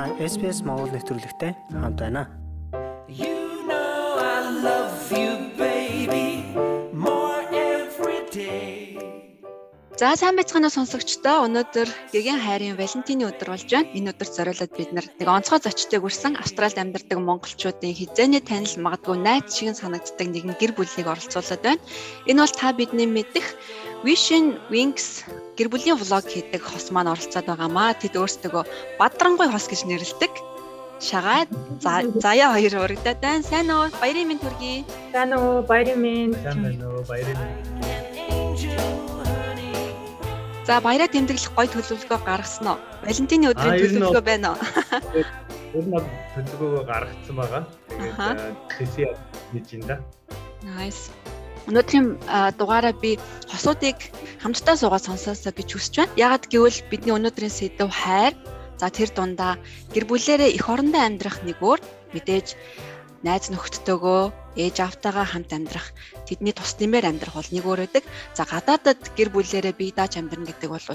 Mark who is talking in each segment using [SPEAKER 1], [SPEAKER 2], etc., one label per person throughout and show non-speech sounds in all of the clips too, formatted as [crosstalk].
[SPEAKER 1] Та SPS Монгол нэвтрүүлэгтэй хамт байна.
[SPEAKER 2] You know I love you baby more every day.
[SPEAKER 3] За сайн байцгаана сонсогчдоо өнөөдөр гэгийн хайрын Валентины өдөр болж байна. Энэ өдөрт зориулаад бид нар нэг онцгой зочдыг үрсэн Австралид амьдардаг монголчуудын хизээний танил магадгүй найз шиг санагддаг нэгэн гэр бүлийг оролцуулаад байна. Энэ бол та бидний мэдих Vision Wings гэр бүлийн влог хийдэг хос маань оролцоод байгаамаа. Тэд өөрсдөө Бадрангуй хос гэж нэрлэдэг. Шагаа заяа хоёр урагдаад байна. Сайн уу? Баярын минь төргий.
[SPEAKER 4] Сайн уу? Баярын минь.
[SPEAKER 5] Сайн байна уу? Баярын.
[SPEAKER 3] За баяраа тэмдэглэх гой төлөвлөгөө гаргасан уу? Валентины өдрийн төлөвлөгөө байна уу?
[SPEAKER 5] Ер нь төлөвлөгөө [laughs] гаргацсан байгаа. Тэгээд тэсий хийж ин да.
[SPEAKER 3] Nice. Өнөөдрийн дугаараа би хосуудыг хамтдаа суугаад сонсоосоо гэж хүсэж байна. Ягаад гэвэл бидний өнөөдрийн сэдв хайр. За тэр дундаа гэр бүлээрээ эх орондоо амьдрах нэг өөр мэдээж найз нөхдөдөө ээж автайгаа хамт амьдрах тэдний тус нэмээр амьдрах бол нэг өөр байдаг. За гадаадад гэр бүлээрээ бие дааж амьдрна гэдэг бол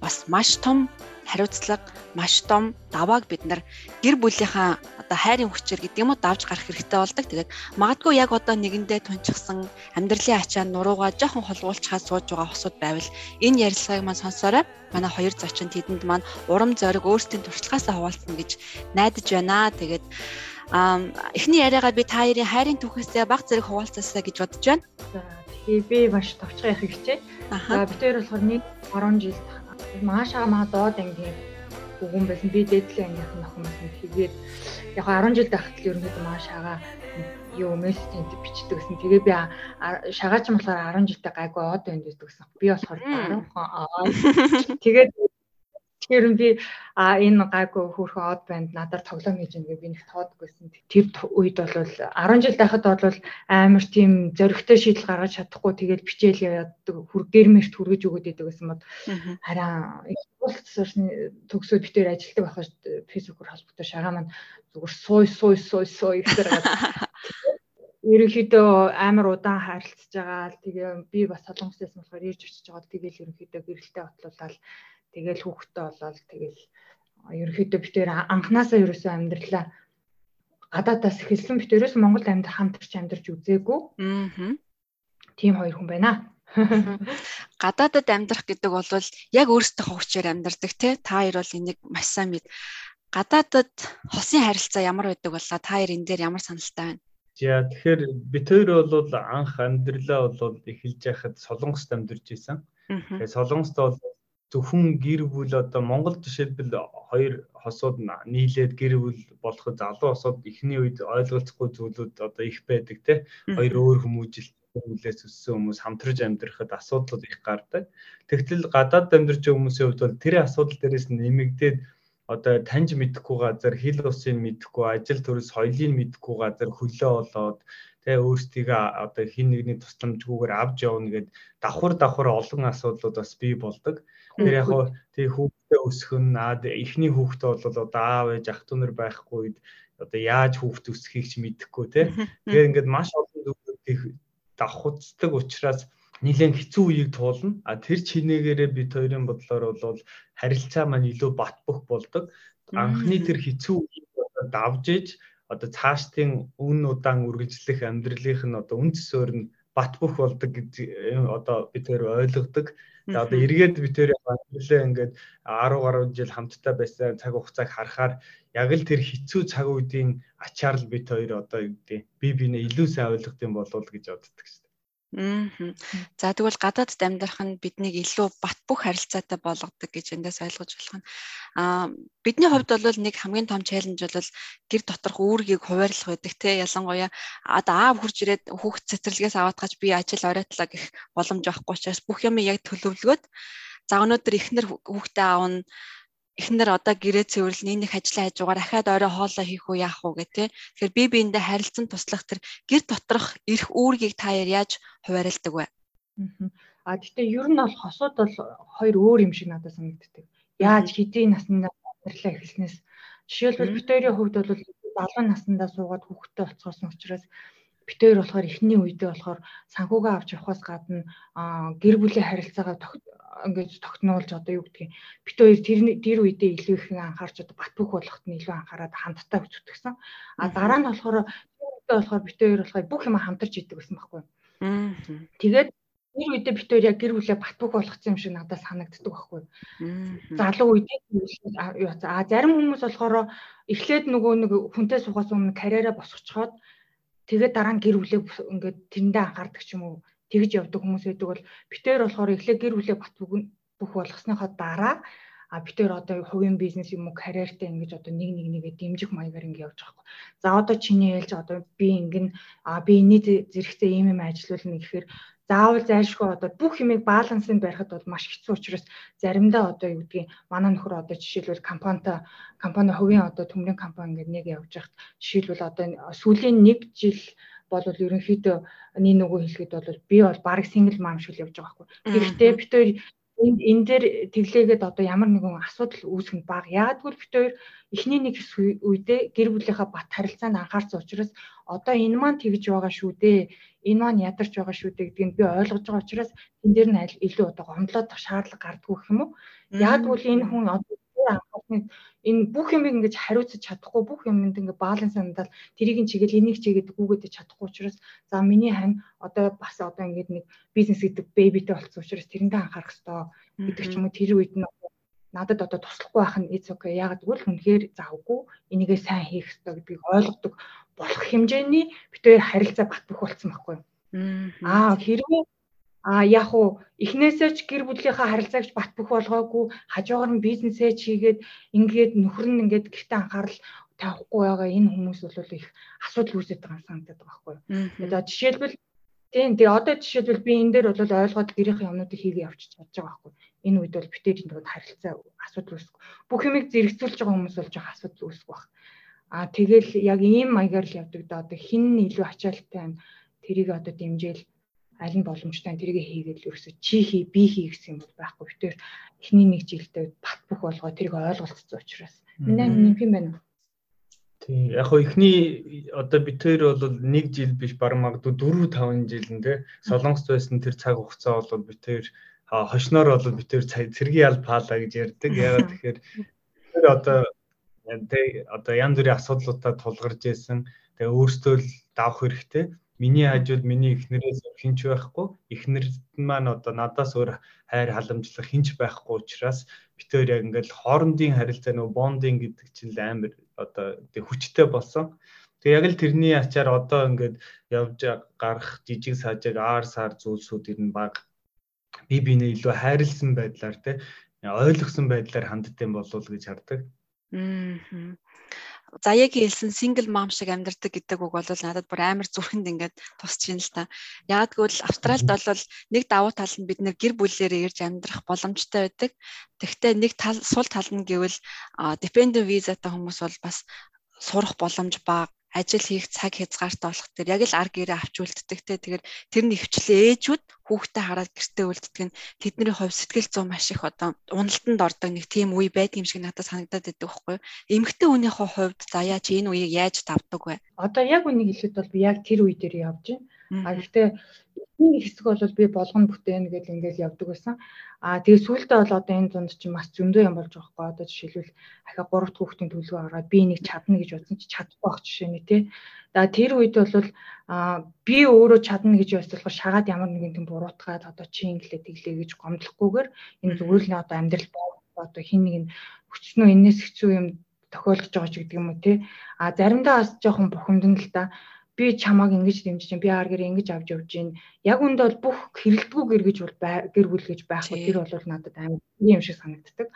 [SPEAKER 3] бас маш том хариуцлага, маш том давааг бид нар гэр бүлийнхаа одоо хайрын хүчээр гэдэг юм уу давж гарах хэрэгтэй болдог. Тэгээд магадгүй яг одоо нэгэндээ тунчсан амьдралын ачаанд нуруугаа жоохон холгуулчхаад сууж байгаа хосууд байвал энэ ярилцлагыг маань сонсоорой. Манай хоёр зочин тэдэнд маань урам зориг өөрсдийн туршлагаасаа хуваалцсан гэж найдаж байна. Тэгээд эхний яриагаа би та хоёрын хайрын түүхээсээ баг зэрэг хуваалцаасаа гэж бодож байна.
[SPEAKER 4] За тэгэхээр би маш товчхон явах хичээ. За бид хоёр болохоор нэг 10 жил маашаа маа доод ангийн үгэн байсан. Би дээдлийн ангийнхан охин байсан. Тэгээд яг 10 жил байхад л ерөнхийдөө маашаага юу мессежэнд бичдэг гэсэн. Тэгээ би шагаач болохоор 10 жилдээ гайгүй од байна гэдэг гэсэн. Би болохоор 10 аа. Тэгээд Тэгэхээр би а энэ гайгүй хөөрхөн од банд надаар тоглоом хийж ингээ би нэг тоодгүйсэн. Тэр үед бол 10 жил байхад бол амар тийм зөрөгтэй шийдэл гаргаж чадахгүй тэгээд бичээл яадаг хүр гэрмэрт хүргэж өгöd идэг гэсэн
[SPEAKER 3] Мгм.
[SPEAKER 4] хараа сурсны төгсөөд битээр ажилтдаг байхад фэйсбүүкээр холбогдоо шагаа маань зүгээр сууй сууй сууй сууй гэхээр [laughs] ерөнхийдөө амар удаан харилцаж байгаа тэгээ би бас солонгосоос болохоор ирж очиж байгаа тэгэл ерөнхийдөө гэрэлтэй отлуулаад тэгэл хүүхдтэй болоод тэгэл ерөнхийдөө битээр анханасаа ерөөсөө амьдралаа гадаадаас эхэлсэн битээрээс Монголд амьдрах хамтарч амьдарч үзээгүй
[SPEAKER 3] Мгм.
[SPEAKER 4] тийм хоёр хүн байна. [laughs]
[SPEAKER 3] гадаадад амьдрах гэдэг бол яг өөрсдөө хөвчээр амьдрдаг те та хоёр бол энийг маш сайн мэд. Гадаадад хосын харилцаа ямар байдаг болоо та хоёр энэ дээр ямар саналтай байна?
[SPEAKER 5] За тэгэхээр бид хоёр бол анх амьдралаа бол эхэлж яхад Солонгост амьдарч.
[SPEAKER 3] Мгм.
[SPEAKER 5] Тэгээд Солонгост бол зөвхөн гэр бүл одоо Монгол жишээлбэл хоёр хосууд нийлээд гэр бүл болоход залуу хосууд эхний үед ойлголцохгүй зүйлүүд одоо их байдаг те. Хоёр өөр хүмүүжил хүмүүлээс өссөн хүмүүс хамтарч амьдрахад асуудлууд их гардаг. Тэгтэл гадаад амьдарч хүмүүсийн хувьд бол тэр асуудал дээрээс нэмэгдээд одоо таньж мэдэхгүй газар хил усыг мэдэхгүй ажил төрөл соёлыг мэдэхгүй газар хөлөө болоод тэгээ өөрсдийгөө одоо хин нэгний тусламжгүйгээр авч явна гэд давхар давхар олон асуудлууд бас бий болдог. Тэр яг хоо тий хүүхдээ өсгөх нь аа эхний хүүхдээ бол одоо аав ээж ах トゥ нар байхгүй үед одоо яаж хүүхд өсгөхийг ч мэдэхгүй тий. Тэгэхээр ингээд маш олон зүйлүүд их давхуцдаг учраас нэлээд хэцүү үеийг туулна. А тэр чинээгээрээ бид хоёрын бодлоор бол харилцаа маань илүү бат бөх болдог. Анхны тэр хэцүү үеийг давж иж одоо цаашдын үн удаан үргэлжлэх амьдралынх нь одоо үн цэсөөр нь бат бөх болдог гэж э, одоо бид хоёр ойлгодог. За одоо эргээд бид хоёр амьдралаа ингээд 10 гаруй жил хамтдаа байсан цаг хугацааг харахаар яг л тэр хэцүү цаг үеийн ачаар л бид хоёр одоо юу гэдэг би бинээ илүү сайн ойлгох юм болов уу гэж боддог.
[SPEAKER 3] Мгм. За тэгвэл гадаадд амьдрах нь биднийг илүү бат бөх харилцаатай болгодог гэж эндээс ойлгож болох нь. Аа бидний хувьд бол нэг хамгийн том челленж бол гэр доторх үүргийг хуваарлах байдаг те. Ялангуяа одоо аав хурж ирээд хүүхд цэцэрлэгээс аваад гаж би ажил оройтлоо гэх боломж байхгүй учраас бүх юм яг төлөвлөгөөд за өнөөдөр ихнэр хүүхдээ аавна эхнэр одоо гэрээ цэвэрлэн энэ их ажлын хажуугаар ахаад орой хоолоо хийх уу яах уу гэх те. Тэгэхээр би биендээ харилцан туслах тэр гэр доторх эрх үүргийг та яаж хуваарилдаг вэ?
[SPEAKER 4] А гэхдээ ер нь бол хосууд бол хоёр өөр юм шиг надад санагддаг. Яаж хэдийн наснд амьдралаа эхэлснээс жишээлбэл хоёрын хувьд бол залуу наснда суугаад хүүхдтэй болцоосон учраас хоёр болохоор эхний үедээ болохоор санхугаа авч явахаас гадна гэр бүлийн харилцаагаа ингээд тогтнуулж одоо юу гэдгийг бит хоёр тэр тэр үедээ илүү их анхаарч одоо бат бөх болохт нь илүү анхаарад хамтдаа үзүүлсэн. А дараа нь болохоор тэр болохоор бит хоёр болохоор бүх юм хамтарч идэг гэсэн байхгүй. Тэгээд тэр үедээ бит хоёр яг гэр бүлээ бат бөх болгоцсон юм шиг надад санагддаг байхгүй. Залуу үедээ а зарим хүмүүс болохоор эхлээд нөгөө нэг хүнтэй суугаас өмнө карьераа босгочхоод тэгээд дараа нь гэр бүлээ ингээд тэрэндээ анхаардаг ч юм уу тэгж явдаг хүмүүс байдаг бол битээр болохоор эхлээ гэр бүлээ бат бүх болгосныхоо дараа а битээр одоо хувийн бизнес юм уу карьертэй ингэж одоо нэг нэг нэгээ дэмжих маягаар ингэ явж байгаа хгүй. За одоо чиний ээлж одоо би ингэн а би энэний зэрэгцээ ийм юм ажиллуулна гэхээр заавал зайлшгүй одоо бүх юмыг балансыг барихад бол маш хэцүү учраас заримдаа одоо юу гэдгийг манай нөхөр одоо жишээлбэл компанитай компани хувийн одоо төмрийн компани ингээд нэг явж байхад жишээлбэл одоо сүүлийн нэг жил бол ерөнхийдөө нэг нөгөө хэлэхэд бол би бол баг сингл мам шиг явж байгаа байхгүй. Гэхдээ бид хоёр энд энэ дээр тэглээгээд одоо ямар нэгэн асуудал үүсэх нь. Яг гэвэл бид хоёр эхний нэг үедээ гэр бүлийнхаа бат харилцаанд анхаарсан учраас одоо энэ маань тэгж байгаа шүү дээ. Энэ маань ядарч байгаа шүү дээ гэдгийг би ойлгож байгаа учраас энэ дээр нь илүү одоо гомдлоод шаардлага гардггүй гэх юм уу? Гэвэл энэ хүн одоо анхаарсныг энэ бүх юм ингэж хариуцаж чадахгүй бүх юмд ингээ баланс хандаад тэрийг нь чигээл энийг чигээд гүгээд чадахгүй учраас за миний хань одоо бас одоо ингээд нэг бизнес гэдэг бэбитэй болсон учраас тэрэндээ анхаарах хэрэгтэй гэдэг ч юм уу тэр үед нь надад одоо туслахгүй байх нь it's okay. Яг гэвэл үнэхээр завгүй энийгээ сайн хийх хэрэгтэй гэдгийг ойлгодог. Болох хэмжээний битээр харилцаа бат бөх болсон байхгүй. Аа хэрвээ А яг уу эхнээсээ ч гэр бүлийнхаа харилцаагч бат бөх болгоогүй хажуугаар нь бизнесээ чигээд ингээд нөхөр нь ингээд гэртээ анхаарал тавихгүй байгаа энэ хүмүүс бол их асуудал үүсэж байгаа санагдаад байгаа байхгүй юу. За жишээлбэл тийм тэгээ одоо жишээлбэл би энэ дээр бол ойлгоод гэрийнхээ юмнуудыг хийгээ явчих чадж байгаа байхгүй. Энэ үед бол битээр энэ харилцаа асуудал үүсэх. Бүх юмыг зэрэгцүүлж байгаа хүмүүс бол жоох асуудал үүсэх баг. А тэгэл яг ийм маягаар л явдаг да одоо хин илүү ачаалттай байна. Тэрийг одоо дэмжээл аль нь боломжтой. Тэрийг хийгээд л ерөөсө чи хий би хий гэсэн юм бол байхгүй. Битээр эхний нэг жилдээ бат бөх болгоо тэрийг ойлголцсон учраас. Миний нэг юм байна.
[SPEAKER 5] Тийм. Яг хоо эхний одоо битээр бол нэг жил биш баг магадгүй 4 5 жилэндээ солонгост байсан тэр цаг хугацаа бол битээр хошноор бол битээр цэргийн аль паала гэж ярьдаг. Ягаад [laughs] тэгэхээр тэр одоо тэ одоо янз бүрийн асуудлуудаа тулгарч исэн. Тэгээ өөртөө л давах хэрэгтэй миний хажууд миний эхнэрээс хинч байхгүй эхнэр маань одоо надаас өөр хайр халамжлах хинч байхгүй учраас хоёр яг ингээл хоорондын харилцаа нөгөө бондинг гэдэг чинь амар одоо тэг хүчтэй болсон. Тэг яг л тэрний ачаар одоо ингээд явж гарах жижиг сажиг аар сар зүйлсүүд ер нь баг би бинээ илүү хайрлсан байдлаар те ойлгосон байдлаар ханддсан болов гэж хардаг. Аа
[SPEAKER 3] заяагийн хэлсэн single mom шиг амьдардаг гэдэг үг бол надад бүр амар зүрхэнд ингээд тусч ийн л та. Яг гэвэл Австральд бол нэг давуу тал нь бид нэр гэр бүлээрээ ирж амьдрах боломжтой байдаг. Тэгвэл нэг тал сул тал нь гэвэл dependent visa-тай хүмүүс бол бас сурах боломж бага ажил хийх цаг хязгаартай болох тэр яг л ар гэрээ авч үлддэг те. Тэгэхээр тэр нь хвчлээ ээжүүд хүүхдээ хараад гэртээ үлддэг нь тэдний хувь сэтгэл зүйн маш их одоо уналтанд ордог нэг тийм үе байдаг юм шиг надад санагдаад байдаг байхгүй эмэгтэй хүнийхээ хувьд за яаж энэ үеийг яаж давдаг вэ?
[SPEAKER 4] Одоо яг үнийг хэлэхэд бол би яг тэр үе дээр явж байна. А гэхдээ нэг хэсэг бол би болгоно бүтээн гэж ингээл явдаг байсан. Аа тэгээ сүүлдээ бол одоо энэ зунд чинь маш зөндөө юм болж байгаа хгүй. Одоо жишээлбэл ахаа гуравт хүүхдийн төлөвөө гаргаад би нэг чадна гэж бодсон чи чадахгүй байх жишээ нь тий. За тэр үед бол аа би өөрөө чадна гэж ойлголохоор шагаад ямар нэгэн тийм буруутгаад одоо чи инглээ тэглээ гэж гомдлохгүйгээр энэ зүгээр л одоо амьдрал одоо хин нэг нь хүчнөө энэс хэцүү юм тохиолдож байгаа ч гэдэг юм уу тий. А заримдаа бас жоохон бухимдан л да би чамааг ингэж дэмжиж чинь би аар гэр ингэж авч явж гин яг үнд бол бүх хэрэлдэггүй гэр гэж бол гэр бүл гэж байхгүй. Тэр бол надад амар юм шиг санагддаг.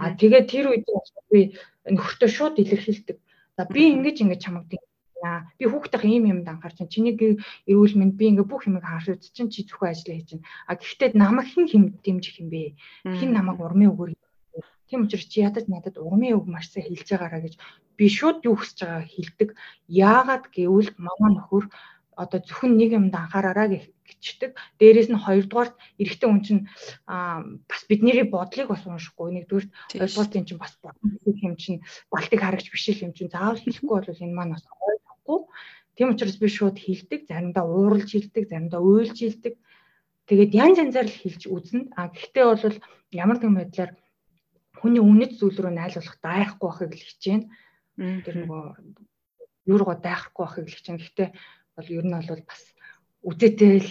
[SPEAKER 4] А тэгээд тэр үед би нөхөртөө шууд илэрхийлдэг. За би ингэж ингэж чамааг дэмжиж би хүүхдийн ийм юмд анхаарч чинь чиний эрүүл мэнд би ингээ бүх юмыг харж үз чинь чи зөвхөн ажиллаа хийж чинь а гэхдээ намайг хэн хэм дэмжих юм бэ? Хэн намайг урмын өгөр тийм учраас чи ядаж надад урмын үг маш сайн хэлж байгаараа гэж би шууд юу хүсэж байгааг хэлдэг. Яагаад гэвэл мама нөхөр одоо зөвхөн нэг юмд анхаараараа гэчдэг. Дээрээс нь хоёрдугаарт эрэгтэй хүн чинь бас бидний бодлыг бас уншихгүй. Нэгдүгээр хоёрдугаар тийм чинь бас бодлыг юм чинь балтыг харагч биш юм чинь заавал хэлэхгүй бол энэ маань бас ойлгохгүй. Тийм учраас би шууд хэлдэг. Заримдаа ууралж хэлдэг, заримдаа уйлж хэлдэг. Тэгээд янз янзаар л хэлж үзнэ. А гэхдээ бол ямар нэгэн байдлаар хүний үнэт зүйл рүү найлуулах дайхгүй байхыг л хичээнэ. Тэр нөгөө юу руугаа дайхгүй байхыг л хичээнэ. Гэхдээ бол ер нь бол бас үзээтэй л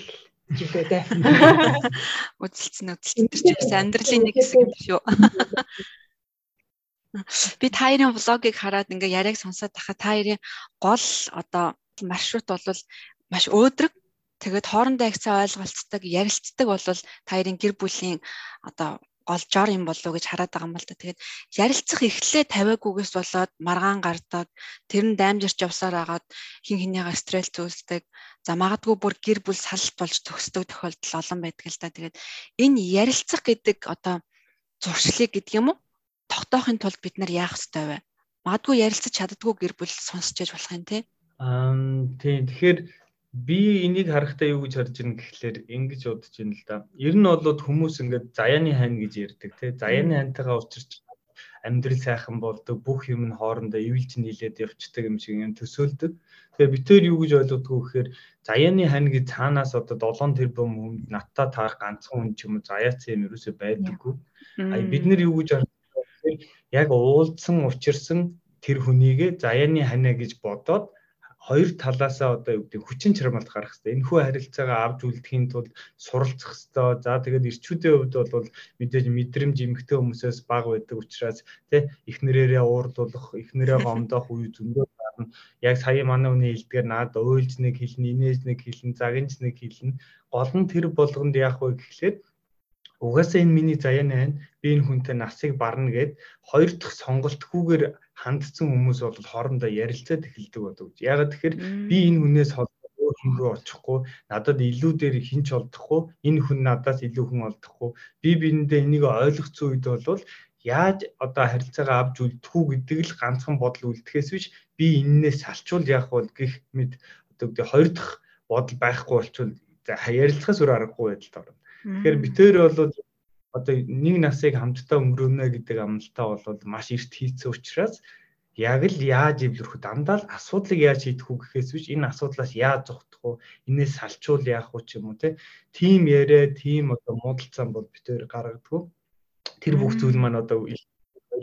[SPEAKER 4] жилээ дээ. [laughs]
[SPEAKER 3] Үзэлцэн үзэлцэн тэр чинь бас амьдралын нэг хэсэг юм шүү. [laughs] Би та хоёрын влогийг хараад ингээ яриаг сонсоод тахад та хоёрын гол одоо маршрут бол маш өөдрөг тэгээд хоорондоо их цаа ойлголцдог, ярилцдаг бол та хоёрын гэр бүлийн одоо гол жор юм болов гэж хараад байгаа юм л да. Тэгээд ярилцах эхлээ тавиагүйгээс болоод маргаан гардаг, тэр нь даймжирч явсаар агаад хин хинийгаа стресс зүйлсдэг. За магадгүй бүр гэр бүл салт болж төгсдөг тохиолдол олон байдаг л да. Тэгээд энэ ярилцах гэдэг одоо зуршлыг гэдэг юм уу? тогтоохын тулд бид нар яах ёстой вэ? Магадгүй ярилцаж чаддгүй гэр бүл сонсч яж болох юм те.
[SPEAKER 5] Аа тийм тэгэхээр би энийг харахтаа юу гэж харж байна гэхлээр ингэж бодож байна л да. Ер нь бол хүмүүс ингээд заяаны хань гэж ярьдаг те. Заяаны хантайгаа учирч амьдрал сайхан болдог, бүх юм нь хоорондоо ивэлж нийлээд явцдаг юм шиг юм төсөөлдөг. Тэгээ битээр юу гэж ойлгодгоо гэхээр заяаны хань гэж цаанаас одоо 7 тэрбум хүнд надтай таарах ганцхан хүн ч юм уу заяац юм ерөөсөй байдаггүй. А бид нар юу гэж яг уулзсан учирсан тэр хүнийгээ заяаны ханаа гэж бодоод хоёр талаасаа одоо юу гэдэг хүчин чармалт гарах хэрэгтэй. Энэ хүү харилцаагаа авч үлдэхийн тулд суралцах хэрэгтэй. За тэгээд ирчүүдийн хувьд бол мэдээж мэдрэмж эмгтэй хүмүүсээс бага байдаг учраас тий эхнэрээрээ уурлуулах, эхнэрээ гомдоох үе зөндөө гарна. Яг сая манай хүний хэлдгээр наад уйлж нэг хэлнэ, инээж нэг хэлнэ, загинж нэг хэлнэ. Гол нь тэр болгонд яах вэ гэхлээр угаасаа энэ миний заяаны байна. Би энэ хүнтэй насыг барна гэд хоёр дахь сонголтгүйгээр хандсан хүмүүс бол хоорондоо ярилцаад эхэлдэг байдаг. Ягаад тэгэхээр би энэ хүнээс өөр хүн рүү очихгүй надад илүү дээр хинч олдохгүй энэ хүн надаас илүү хүн олдохгүй би биендээ энийг ойлгоцсон үед бол яаж одоо харилцаагаа авч үлдэхүү гэдэг л ганцхан бодол үлдэхээс биш би энээс салчвал яах вэ гэх мэд одоо хоёр дахь бодол байхгүй болчвол ярилцахаас өөр аргагүй байдалд орно. Тэгэхээр битээр бол одоо нэг насыг хамтдаа өнгөрөөнө гэдэг амлалтаа бол маш эрт хийцэн учраас яг л яаж эвлэрэх вэ? Дандаа л асуудлыг яаж шийдэх үү гэхээс биш энэ асуудлаас яаж зогтох вэ? Инээс салчуул яах вэ ч юм уу те. Тим яриа, тим одоо муудалцсан бол битээр гаргадаг. Тэр бүх зүйл маань одоо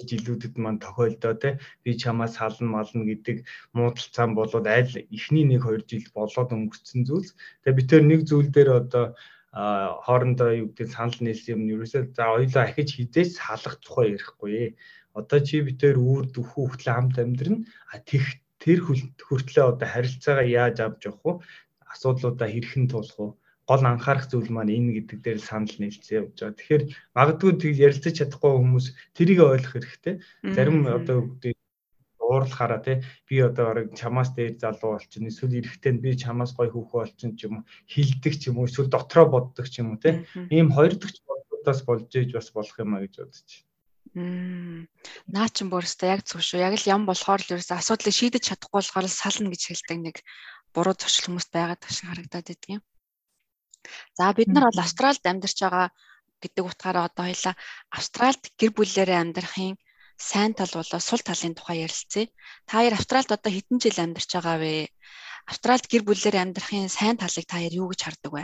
[SPEAKER 5] жилүүдэд маань тохиолдоо те би чамаас сална мална гэдэг муудалцаан болоод аль эхний 1 2 жил болоод өнгөрцөн зүйлс. Тэгээ би тэр нэг зүйл дээр одоо хоорондоо юу гэдэг санал нийлсэн юм ерөөсөө за хоёлоо ахиж хизээж салах тухай ярихгүй. Одоо чи битээр үүр дөхүү хөтлөө хамт амьдрна. А тех тэр хүртлээ одоо харилцаагаа яаж авч явах вэ? Асуудлуудаа хэрхэн туулах вэ? гол анхаарах зүйл маань энэ гэдэг дээр санал нийлцээ явж байгаа. Тэгэхээр магадгүй тэг ярилцаж чадахгүй хүмүүс тэрийг ойлгох хэрэгтэй. Зарим одоо уурлахаараа тий би одоо орог чамаас дээр залуу болчихно эсвэл эрэхтэй нь би чамаас гой хүүхэн болчихно ч юм уу хилдэг ч юм уу эсвэл дотроо боддог ч юм уу тий ийм хоёр дахь бодлоодаас болж ээж бас болох юм а гэж бодож байна.
[SPEAKER 3] Наа чин бүрстэ яг зөв шүү. Яг л ям болохоор л ерөөсө асуудлыг шийдэж чадахгүй болохоор сална гэж хэлдэг нэг буруу зуршил хүмүүст байгаад таш харагдаад байдаг юм. За бид нар бол Австралид амьдарч байгаа гэдэг утгаараа одоо хоёлаа Австралид гэр бүлээрээ амьдрахын сайн тал болоо сул талын тухай ярилцъя. Та хоёр Австралид одоо хэдэн жил амьдарч байгаа вэ? Австралид гэр бүлээр амьдрахын сайн талыг та хоёр юу гэж хардаг вэ?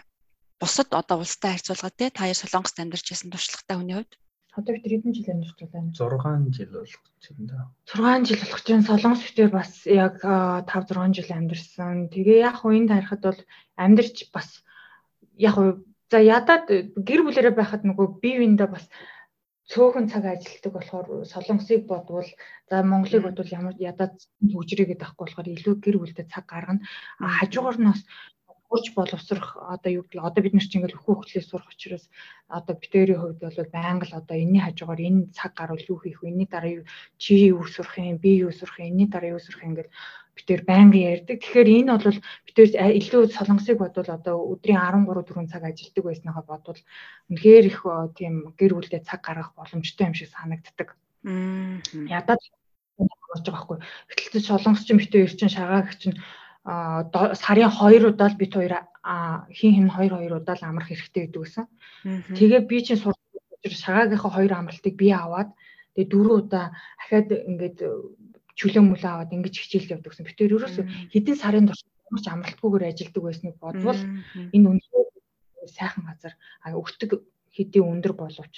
[SPEAKER 3] Бусад одоо улстай харьцуулахад те та хоёр Солонгост амьдарч байсан туршлагатай хүний хувьд
[SPEAKER 4] Одоо бид хэдэн жил амьдарч
[SPEAKER 5] байгаа юм? 6 жил болох юм да.
[SPEAKER 4] 6 жил болох чинь Солонгос битээр бас яг 5 6 жил амьдарсан. Тэгээ яг хуу энд харахад бол амьдарч бас яг хуу за ядаад гэр бүлэрээ байхад нөгөө бие биендээ бас цөөхөн цаг ажилладаг болохоор солонгосыг бодвол за Монголыг бодвол ямар ядаад хөгжрийгээд байхгүй болохоор илүү гэр бүлтэй цаг гаргана. Хажуугаар нь бас хурж боловсрох одоо юу гэдэг одоо бид нар чинь ингээл өхөө хөлөөс сурах учраас одоо битэрийн хувьд бол байнга л одоо энэний хажуугаар энэ цаг гарвал юу хийх вэ? Энэний дараа юу чи юу сурах юм, би юу сурах юм, энэний дараа юу сурах юм ингээл битэр байнга ярьдаг. Тэгэхээр энэ бол битэр илүү солонгосыг бодвол одоо өдрийн 13 4 цаг ажилладаг байснагаа бодвол үнэхээр их тийм гэр бүлдээ цаг гаргах боломжтой юм шиг санагддаг. Ядаад болж байгаа байхгүй. Гэтэл солонгос ч битэр чинь шагаагч чинь сарын 2 удаа л бит хоёр хин хин 2 2 удаа л амрах хэрэгтэй гэдэг гэсэн. Тэгээ би чинь сурч шагаагийнхаа хоёр амралтыг би аваад тэгээ дөрөв удаа ахаад ингээд чөлөө мүлээ аваад ингэж хичээлд явдаг гэсэн. Битээр ерөөсө хэдэн сарын турш ямар ч амралтгүйгээр ажилладаг байсныг бодвол энэ үнэхээр сайхан газар а өгтөг хэдий өндөр боловч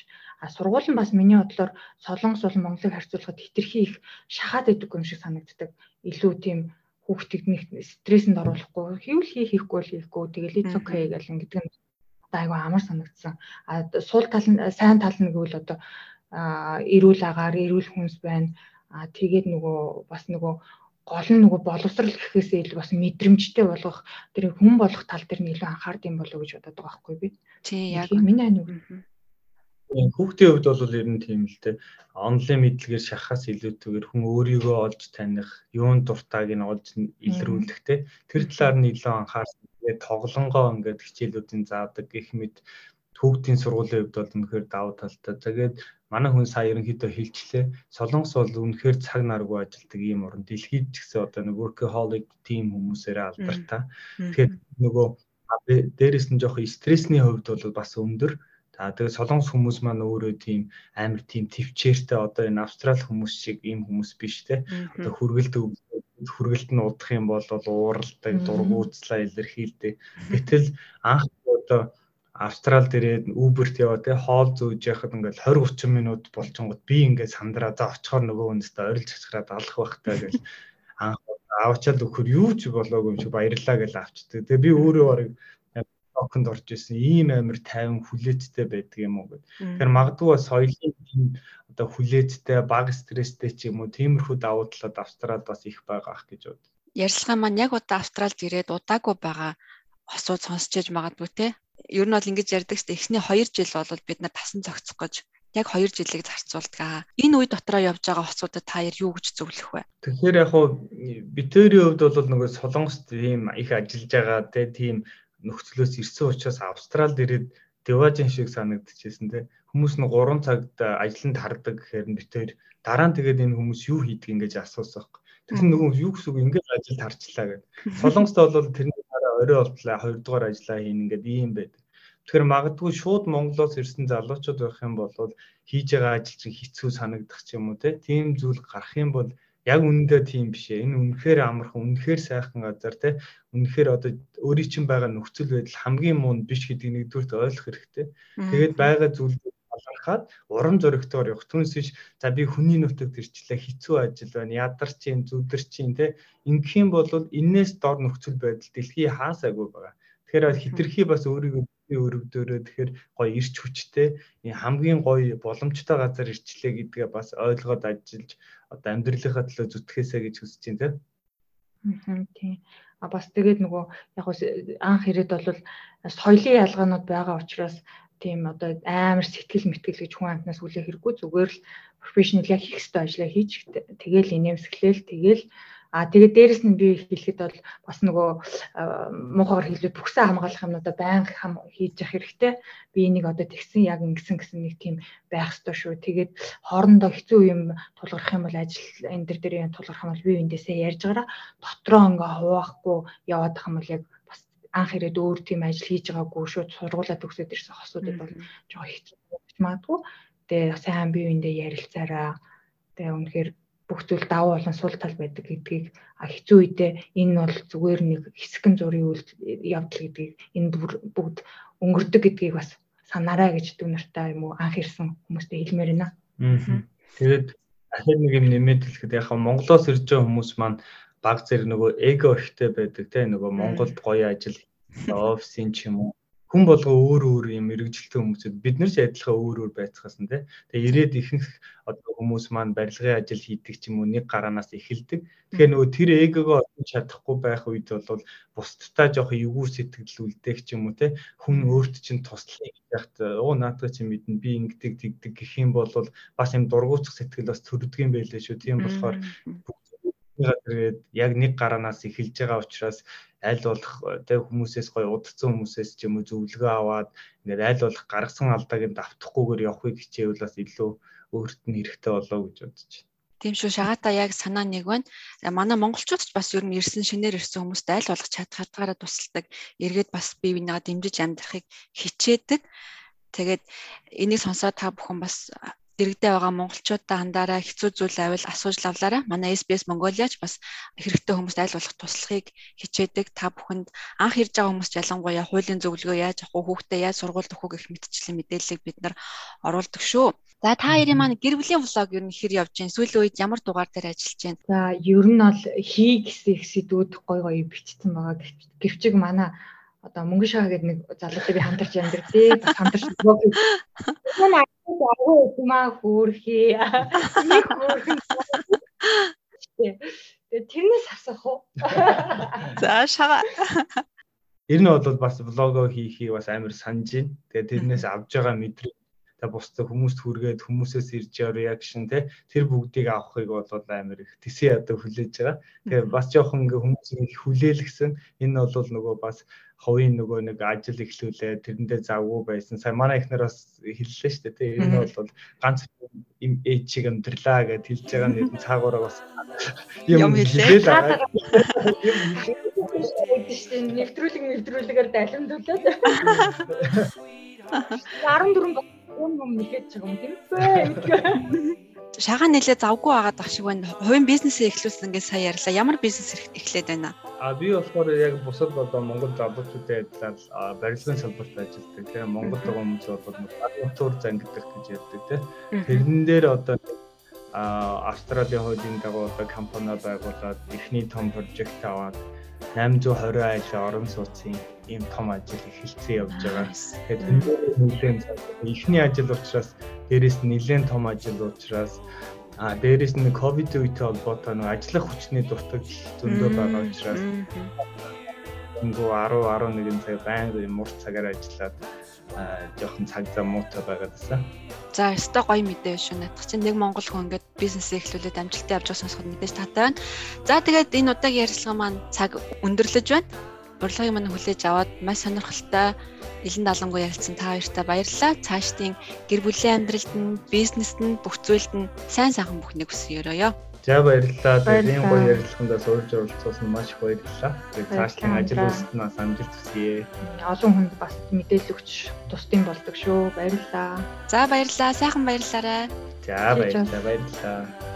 [SPEAKER 4] сургууль нь бас миний бодлоор солонгос бол Монголыг харьцуулахад хитрхи их шахаад идэг юм шиг санагддаг. Илүү тийм хүүхдийг нэг стрессэнд оруулахгүй хийвэл хий хийхгүй л хийхгүй тэгэл it's okay гэл ингэдэг нь одоо айгүй амар санагдсан. А сул тал нь сайн тал нь гэвэл одоо эрүүл агаар эрүүл хүнс байна. А тэгээд нөгөө бас нөгөө гол нь нөгөө боловсрал гэхээсээ илүү бас мэдрэмжтэй болгох тэр хүн болох тал дээр нь илүү анхаард юм болов уу гэж бодоод байгаа байхгүй би.
[SPEAKER 3] Тий яг
[SPEAKER 4] миний ань үг.
[SPEAKER 5] Хүүхдийн хувьд бол ер нь тийм л дээ. Онлайн мэдлэгээр шахахаас илүүтэйгээр хүн өөрийгөө олж таних, юунд дуртайг нь олж илрүүлэх те. Тэр талаар нь илүү анхаарсан. Тэгээд тоглонгоо ингээд хичээлүүдийн заадаг гэх мэт хүүхдийн сургуулийн хувьд бол үнэхээр давуу талтай. Тэгээд манай хүн сая ерөнхийдөө хэлчлээ. Солонгос бол үнэхээр цаг наргүй ажилдаг ийм орн. Дэлхийд ч гэсэн одоо нэг workaholic team хүмүүсээр алдартай. Тэгэхээр нөгөө дээрэс нь жоох стрессний хувьд бол бас өндөр. За тэгээд солонгос хүмүүс маань өөрөө тийм амар тийм төвчээртэй одоо энэ австрал хүмүүс шиг ийм хүмүүс биш те. Одоо хүргэлт хүргэлт нь удах юм бол ууралдаг, дургуутслаа илэрхийлдэг. Гэтэл анх одоо Австрал дээрээ Uber-т яваа те хоол зөөж яхад ингээл 20 30 минут болчингод би ингээд сандраа за очихоор нөгөө хүнстэй орилж чачраад алах байхтай гэж анх авчаад өгөхөр юу ч болоогүй юм шиг баярлаа гэж авчдаг. Тэгээ би өөрөө барыг токонд орж исэн ийм амир тайван хүлээцтэй байдаг юм уу гэд. Тэгэхээр магадгүй бас соёлын тийм одоо хүлээцтэй баг стресстэй ч юм уу тиймэрхүү давуу талууд Австралид бас их байгаа ах гэж бод.
[SPEAKER 3] Ярилцлага маань яг одоо Австралид ирээд удаагүй байгаа осууд сонсч иж магадгүй те ер нь бол ингэж ярьдаг шүү дээ. Эхний 2 жил бол бид нар тасан зохицох гэж яг 2 жилийг зарцуулдаг. Энэ үе дотроо явж байгаа хоцуудад та яар юу гэж зөвлөх вэ?
[SPEAKER 5] Тэгэхээр яг хуу битэрийн хувьд бол нөгөө солонгост тийм их ажиллаж байгаа те тийм нөхцлөөс ирсэн учраас Австралид ирээд деважин шиг санагдчихсэн те хүмүүс нь 3 цагт ажланд хардаг гэхээр нь битэр дараа нь тэгээд энэ хүмүүс юу хийдэг ингэж асуусах. Тэгэхээр нөгөө юу гэсэн үг ингэж ажилд харчлаа гэдэг. Солонгост бол тэрний орой болтлаа 2 дугаар ажиллаа хийн ингээд ийм байдаг. Тэгэхээр магадгүй шууд Монголоос ирсэн залуучууд байх юм бол хийж байгаа ажил чинь хэцүү санагдах ч юм уу тийм зүйл гарах юм бол яг үнэндээ тийм биш ээ. Энэ үнэхээр амархан, үнэхээр сайхан газар те. Үнэхээр одоо өөрийн чинь байгаа нөхцөл байдал хамгийн муу биш гэдгийг нэгдүгürt ойлгох хэрэгтэй. Тэгээд байгаа зүйл талархаад урам зоригтойгоор явах түнсэж за би хүний нутагт ирчлээ хэцүү ажил байна ядар чинь зүдэр чинь те ингэх юм бол энээс дор нөхцөл байдал дэлхий хаасаагүй байгаа тэгэхээр хитрхи бас өөрийгөө өрөвдөөрөө тэгэхээр гоё ирч хүчтэй. Хамгийн гоё боломжтой газар ирчлээ гэдгээ бас ойлгоод ажиллаж одоо амьдралынхаа төлөө зүтгэхээсэ гэж хүсэж байна те.
[SPEAKER 4] Аа тийм. А бас тэгээд нөгөө яг анх ирээд бол соёлын ялгаанууд байгаа учраас тийм одоо амар сэтгэл мэтгэл гэж хүн амтнаас хүлээх хэрэггүй. Зүгээр л профешнл яг хийх ёстой ажлаа хийж тэгэл инээмсэглээл тэгэл А тэгээд дээрэс нь би хэлэхэд бол бас нөгөө муухайгаар хэлбэл бүхсэн хамгаалах юмнуудаа байнга хам хийж явах хэрэгтэй. Би энийг одоо тэгсэн яг ингэсэн гэсэн нэг тийм байх ёстой шүү. Тэгээд хоорондоо хэцүү юм тулгарх юм бол ажил энэ төр дээр юм тулгарх юм бол би эндээсээ ярьж гараа дотроо ингээ хуваахгүй яваад ах юм бол яг бас анх ирээд өөр тийм ажил хийж байгаагүй шууд сургуулаа төгсөөд ирсэн хосуудад бол жоо хэцүү магадгүй. Тэгээ сайн бие биендээ ярилцаараа тэгээ үнэхээр бүх зүйл давуу болон сул тал байдаг гэдгийг хэцүү үедээ энэ бол зүгээр нэг хэсгэн зургийн үйл явдал гэдгийг энэ бүгд өнгөрдөг гэдгийг бас санаарай гэж дүү нартай юм уу анх ирсэн хүмүүстэй хэлмээр байна.
[SPEAKER 5] Тэгээд ахин нэг юм нэмээд хэлэхэд яг Монголоос ирж байгаа хүмүүс маань баг зэрэг нөгөө эго ихтэй байдаг те нөгөө Монголд гоё ажил офисын ч юм уу хүн болго өөр өөр юм мэрэгжилтэй хүмүүсэд бид нар ч адилхан өөр өөр байцгаас нь тий. Тэгээ ирээд ихэнх одоо хүмүүс маань барилгын ажил хийдэг ч юм уу нэг гараанаас эхэлдэг. Тэгэхээр нөгөө тэр эгогоо олж чадахгүй байх үед бол бусдтай жоох эвгүй сэтгэл үлдээх ч юм уу тий. Хүн өөрт чинь туслахыг яхад оо наадах чинь мэднэ би ингэдэг тэгдэг гэх юм бол бас юм дургуутах сэтгэл бас төрдөг юм байлээ шүү. Тийм болохоор тэгээд яг нэг гараанаас эхэлж байгаа учраас аль болох тэг хүмүүсээс гоё удцсан хүмүүсээс ч юм уу зөвлөгөө аваад ингээд аль болох гаргасан алдааг нь давтахгүйгээр явахыг хичээвэл бас илүү өөрт нь хэрэгтэй болоо гэж бодож байна.
[SPEAKER 3] Тийм шүү шагаата яг санаа нэг байна. Манай монголчууд ч бас ер нь ирсэн шинээр ирсэн хүмүүст аль болох чадх хатгаараа тусалдаг. Эргээд бас бие бинийгаа дэмжиж амьдрахыг хичээдэг. Тэгээд энийг сонсоод та бүхэн бас дэрэгдээ байгаа монголчуудаа хандаараа хэцүү зүйл авил асууж лавлаарай. Манай SBS Mongoliaч бас хэрэгтэй хүмүүст аль болох туслахыг хичээдэг. Та бүхэнд анх ирж байгаа хүмүүст ялангуяа хуулийн зөвлөгөө яаж авах уу, хүүхдээ яаж сургуульд өгөх гэх мэтчлийн мэдээллийг бид нар оруулдаг шүү. За та хоёрын маань гэр бүлийн влог ер нь хэр явж байна? Сүүлийн үед ямар дугаар дээр ажиллаж байна?
[SPEAKER 4] За ер нь бол хий гэсэн их сэдвүүд гой гой бичсэн байгаа. Гэвчиг манай одоо мөнгө шаа гэдэг нэг залуутай би хамтарч бас хамтарч блог юм агуу юмаа хөөрхий. Нэг хөөрхөн тэрнээс асах уу?
[SPEAKER 3] За шага
[SPEAKER 5] ер нь бол бас влого хийхийг бас амар санаж байна. Тэгээ тэрнээс авж байгаа мэдрэг бусдад хүмүүст хүргээд хүмүүсээс ирж байгаа реакшн те тэр бүгдийг авахыг бол амар их тэсээ ядаа хүлээж байгаа. Тэгээ бас жоохон ингээ хүмүүсийг хүлээлгсэн энэ бол нөгөө бас ховын нөгөө нэг ажил эхлүүлээ тэрэндээ завгүй байсан. Сая манай ихнэр бас хэллээ шүү дээ те энэ бол ганц им ээж шиг амьдрлаа гэд хэлж байгаа нэг цаагаараа бас
[SPEAKER 3] юм хэлээ.
[SPEAKER 4] Нэвтрүүлэг нэвтрүүлгээр далимдуулаад 14 юм юм нэхэд байгаа юм үү?
[SPEAKER 3] Шагаа нэлээ завгүй байгаад ах шиг байна. Хувийн бизнесээ эхлүүлсэн ингээд сая ярьлаа. Ямар бизнес эхлээд байна?
[SPEAKER 5] А би болохоор яг бусад одоо Монгол залуучуудын адилаар барилгын салбарт ажилладаг. Тэгээ Монгол хүмүүс бол агентур зангидах гэж ярьдаг тийм. Тэрэн дээр одоо Австралийн хуулийн дагуу одоо компани байгуулад эхний том прожект аваад 820 аялал орон сууцын ийм том ажил эхэлсэн явж байгаа. Тэгээд нэлээд эхний ажил учраас дээрээс нь нэлээд том ажил учраас а дээрээс нь ковид үетэй холбоотой нэг ажиллах хүчний дутагдал зөндөө байгаа учраас өнгөө 10 11 цаг байнга мурц цагаар ажиллаад жоохон цаг зам муутай байгаад байсан.
[SPEAKER 3] За, өстой гоё мэдээ шүү. Надад чинь нэг монгол хүн ингээд бизнесээ эхлүүлээд амжилттай явж байгаа сонсоход мэдээж таатай байна. За, тэгээд энэ удаагийн ярилцлага маань цаг өндөрлөж байна урилгыг мань хүлээж аваад маш сонирхолтой илэн далангуу ярилцсан та хоёртай баярлалаа. Цаашдын гэр бүлийн амьдралд нь, бизнест нь, бүх зүйлд нь сайн сайхан бүхнийг хүсье өрөөё.
[SPEAKER 5] За баярлалаа. Тэгээд энэ гоё ярилцлаганд сурж оролцсон маш их баярлалаа. Тэгээд цаашдын ажил үйлсэд нь бас амжилт хүсье.
[SPEAKER 4] Олон хүнд бас мэдээлэл өгч тусдын болдог шүү. Баярлалаа.
[SPEAKER 3] За баярлалаа. Сайхан баярлалаа.
[SPEAKER 5] За баярлалаа. Баярлалаа.